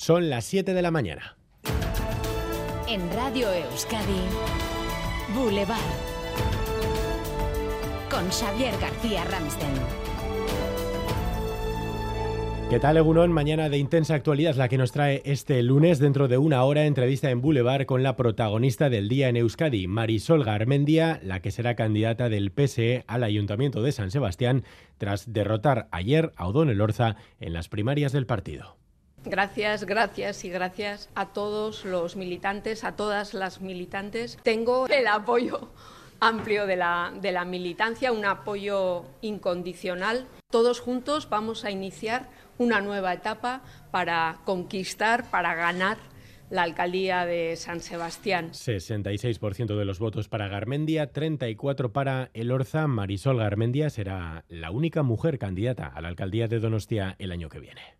Son las 7 de la mañana. En Radio Euskadi, Boulevard. Con Xavier García Ramsten. ¿Qué tal, Egunon? Mañana de intensa actualidad la que nos trae este lunes dentro de una hora entrevista en Boulevard con la protagonista del día en Euskadi, Marisol Garmendia, la que será candidata del PSE al Ayuntamiento de San Sebastián tras derrotar ayer a O'Donnell Orza en las primarias del partido. Gracias, gracias y gracias a todos los militantes, a todas las militantes. Tengo el apoyo amplio de la, de la militancia, un apoyo incondicional. Todos juntos vamos a iniciar una nueva etapa para conquistar, para ganar la alcaldía de San Sebastián. 66% de los votos para Garmendia, 34 para Elorza. Marisol Garmendia será la única mujer candidata a la alcaldía de Donostia el año que viene.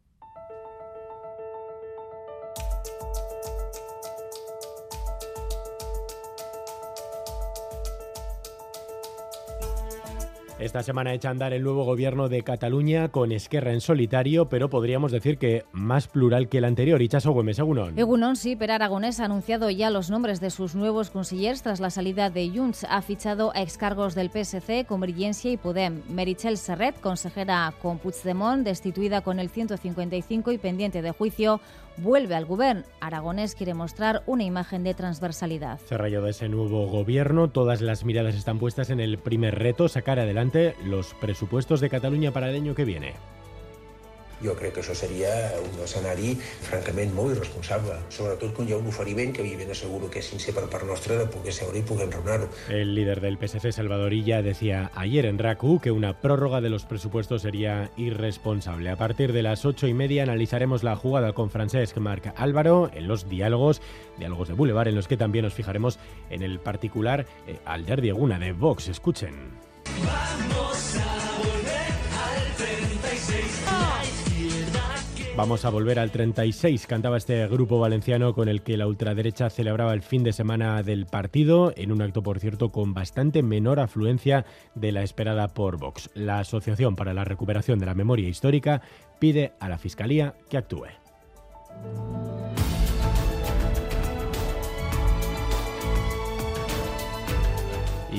Esta semana echa a andar el nuevo gobierno de Cataluña con Esquerra en solitario, pero podríamos decir que más plural que el anterior. Ichaso Gómez, Egunon. Egunon, sí, pero Aragonés ha anunciado ya los nombres de sus nuevos consillers tras la salida de Junts. Ha fichado a excargos del PSC, Convergencia y Podem. Merichel Serret, consejera con Puigdemont, destituida con el 155 y pendiente de juicio, vuelve al gobierno. Aragonés quiere mostrar una imagen de transversalidad. Cerrado de ese nuevo gobierno, todas las miradas están puestas en el primer reto, sacar adelante los presupuestos de Cataluña para el año que viene. Jo crec que això seria un escenari francament molt irresponsable, sobretot quan hi ha un oferiment que ben asseguro que és sincer per part nostra de poder seure i poder enraonar-ho. El líder del PSC, Salvador Illa, decía ayer en RACU que una prórroga de los presupuestos sería irresponsable. A partir de las ocho y media analizaremos la jugada con Francesc Marc Álvaro en los diálogos, diálogos de Boulevard, en los que también nos fijaremos en el particular eh, Alder Dieguna de Vox. Escuchen. Vamos Vamos a volver al 36, cantaba este grupo valenciano con el que la ultraderecha celebraba el fin de semana del partido, en un acto, por cierto, con bastante menor afluencia de la esperada por Vox. La Asociación para la Recuperación de la Memoria Histórica pide a la Fiscalía que actúe.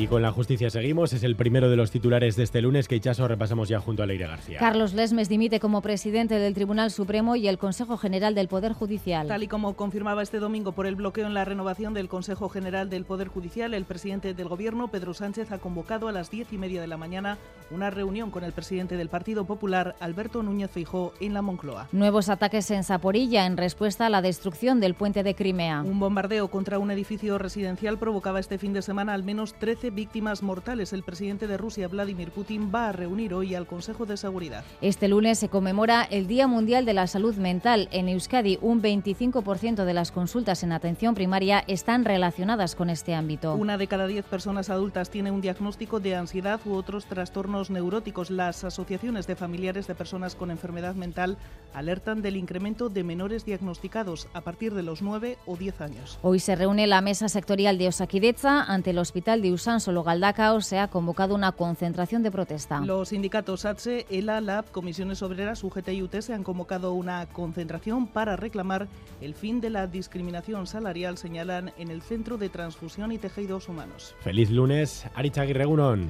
Y con la justicia seguimos. Es el primero de los titulares de este lunes que Ichaso repasamos ya junto a Leire García. Carlos Lesmes dimite como presidente del Tribunal Supremo y el Consejo General del Poder Judicial. Tal y como confirmaba este domingo por el bloqueo en la renovación del Consejo General del Poder Judicial, el presidente del Gobierno, Pedro Sánchez, ha convocado a las diez y media de la mañana una reunión con el presidente del Partido Popular, Alberto Núñez Feijó, en la Moncloa. Nuevos ataques en Zaporilla en respuesta a la destrucción del puente de Crimea. Un bombardeo contra un edificio residencial provocaba este fin de semana al menos 13 víctimas mortales. El presidente de Rusia, Vladimir Putin, va a reunir hoy al Consejo de Seguridad. Este lunes se conmemora el Día Mundial de la Salud Mental. En Euskadi, un 25% de las consultas en atención primaria están relacionadas con este ámbito. Una de cada diez personas adultas tiene un diagnóstico de ansiedad u otros trastornos neuróticos. Las asociaciones de familiares de personas con enfermedad mental alertan del incremento de menores diagnosticados a partir de los 9 o 10 años. Hoy se reúne la mesa sectorial de Osakidecha ante el Hospital de Usán Solo Galdacao se ha convocado una concentración de protesta. Los sindicatos ATSE, ELA, LAB, Comisiones Obreras, UGT y UTE han convocado una concentración para reclamar el fin de la discriminación salarial, señalan en el Centro de Transfusión y Tejidos Humanos. Feliz lunes, Arichagui Egunon.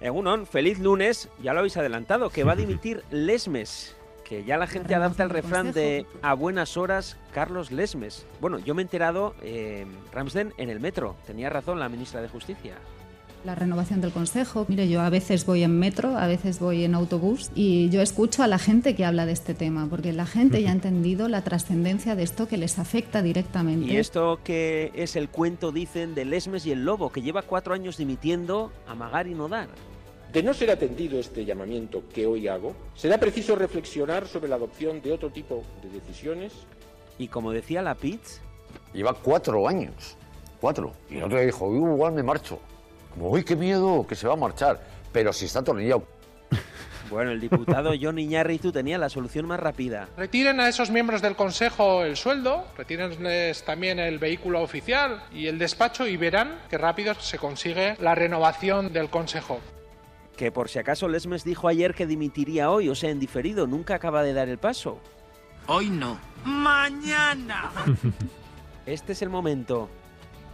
Egunon, feliz lunes, ya lo habéis adelantado, que va a dimitir Lesmes que ya la gente adapta el refrán de a buenas horas Carlos Lesmes. Bueno, yo me he enterado, eh, Ramsden, en el metro. Tenía razón la ministra de Justicia la renovación del Consejo. Mire, yo a veces voy en metro, a veces voy en autobús y yo escucho a la gente que habla de este tema, porque la gente ya ha entendido la trascendencia de esto que les afecta directamente. Y esto que es el cuento, dicen, de Lesmes y el Lobo, que lleva cuatro años dimitiendo, amagar y no dar. De no ser atendido este llamamiento que hoy hago, será preciso reflexionar sobre la adopción de otro tipo de decisiones. Y como decía la Pitts... Lleva cuatro años, cuatro. Y el otro día dijo, igual me marcho uy, qué miedo, que se va a marchar. Pero si está atornillado. Bueno, el diputado John Iñárritu tenía la solución más rápida. Retiren a esos miembros del Consejo el sueldo, retírenles también el vehículo oficial y el despacho y verán qué rápido se consigue la renovación del Consejo. Que por si acaso Lesmes dijo ayer que dimitiría hoy, o sea, en diferido, nunca acaba de dar el paso. Hoy no. Mañana. este es el momento.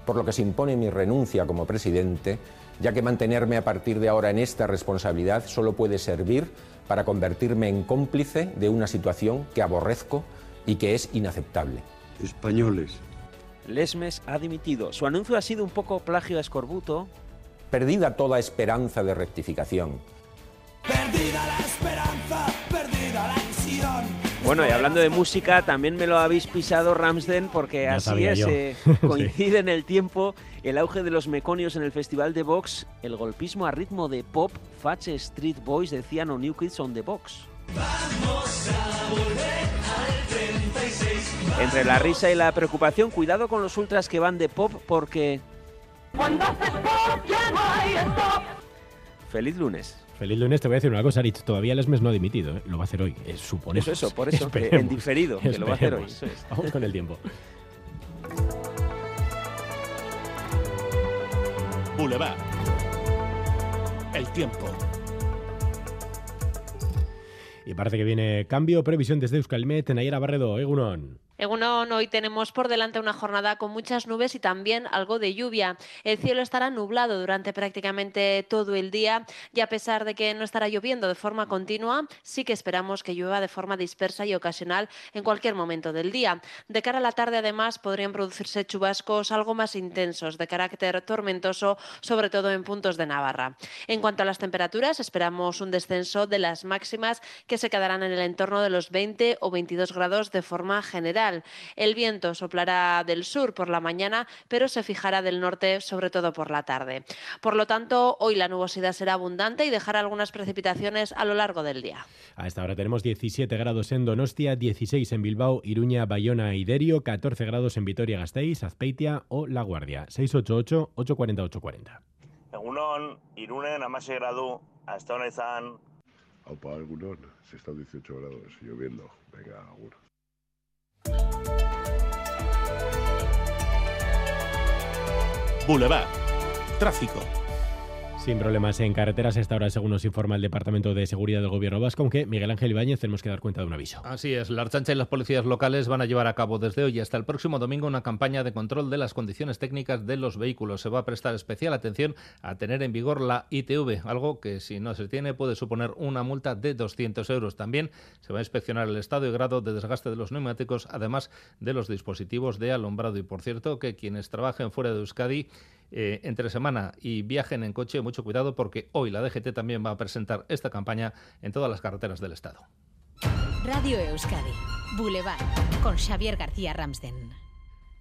Por lo que se impone mi renuncia como presidente, ya que mantenerme a partir de ahora en esta responsabilidad solo puede servir para convertirme en cómplice de una situación que aborrezco y que es inaceptable. Españoles. Lesmes ha dimitido. Su anuncio ha sido un poco plagio a escorbuto. Perdida toda esperanza de rectificación. Perdida la esperanza, perdida la ilusión. Bueno, y hablando de música, también me lo habéis pisado Ramsden, porque así es, eh, coincide en el tiempo el auge de los meconios en el Festival de Vox, el golpismo a ritmo de pop, Fatch Street Boys decían o New Kids on the Box. Vamos a volver al 36. Entre la risa y la preocupación, cuidado con los ultras que van de pop porque... Cuando haces pop ya no hay stop. Feliz lunes. Feliz lunes, te voy a decir una cosa, Rich. Todavía Lesmes no ha dimitido, ¿eh? lo va a hacer hoy. Es, suponemos. Eso, eso, por eso, en diferido, que lo va a hacer hoy. Vamos con el tiempo. Boulevard. El tiempo. Y parece que viene cambio, previsión desde Euskalmet, Nayera Barredo, Egunon. Egunon, hoy tenemos por delante una jornada con muchas nubes y también algo de lluvia. El cielo estará nublado durante prácticamente todo el día y a pesar de que no estará lloviendo de forma continua, sí que esperamos que llueva de forma dispersa y ocasional en cualquier momento del día. De cara a la tarde, además, podrían producirse chubascos algo más intensos, de carácter tormentoso, sobre todo en puntos de Navarra. En cuanto a las temperaturas, esperamos un descenso de las máximas que se quedarán en el entorno de los 20 o 22 grados de forma general. El viento soplará del sur por la mañana, pero se fijará del norte, sobre todo por la tarde. Por lo tanto, hoy la nubosidad será abundante y dejará algunas precipitaciones a lo largo del día. A esta hora tenemos 17 grados en Donostia, 16 en Bilbao, Iruña, Bayona y Derio, 14 grados en Vitoria-Gasteiz, Azpeitia o La Guardia. 688-840-840. Egunon, Irunen, amase gradu, hasta honetan. Aupa, Egunon, se está 18 grados, lloviendo. Venga, agur. Boulevard. Tráfico. Sin problemas en carreteras esta hora, según nos informa el Departamento de Seguridad del Gobierno Vasco, aunque Miguel Ángel Ibáñez tenemos que dar cuenta de un aviso. Así es, la Archancha y las policías locales van a llevar a cabo desde hoy hasta el próximo domingo una campaña de control de las condiciones técnicas de los vehículos. Se va a prestar especial atención a tener en vigor la ITV, algo que si no se tiene puede suponer una multa de 200 euros. También se va a inspeccionar el estado y grado de desgaste de los neumáticos, además de los dispositivos de alumbrado. Y por cierto, que quienes trabajen fuera de Euskadi eh, entre semana y viajen en coche, mucho cuidado porque hoy la DGT también va a presentar esta campaña en todas las carreteras del Estado. Radio Euskadi, Boulevard, con Xavier García Ramsden.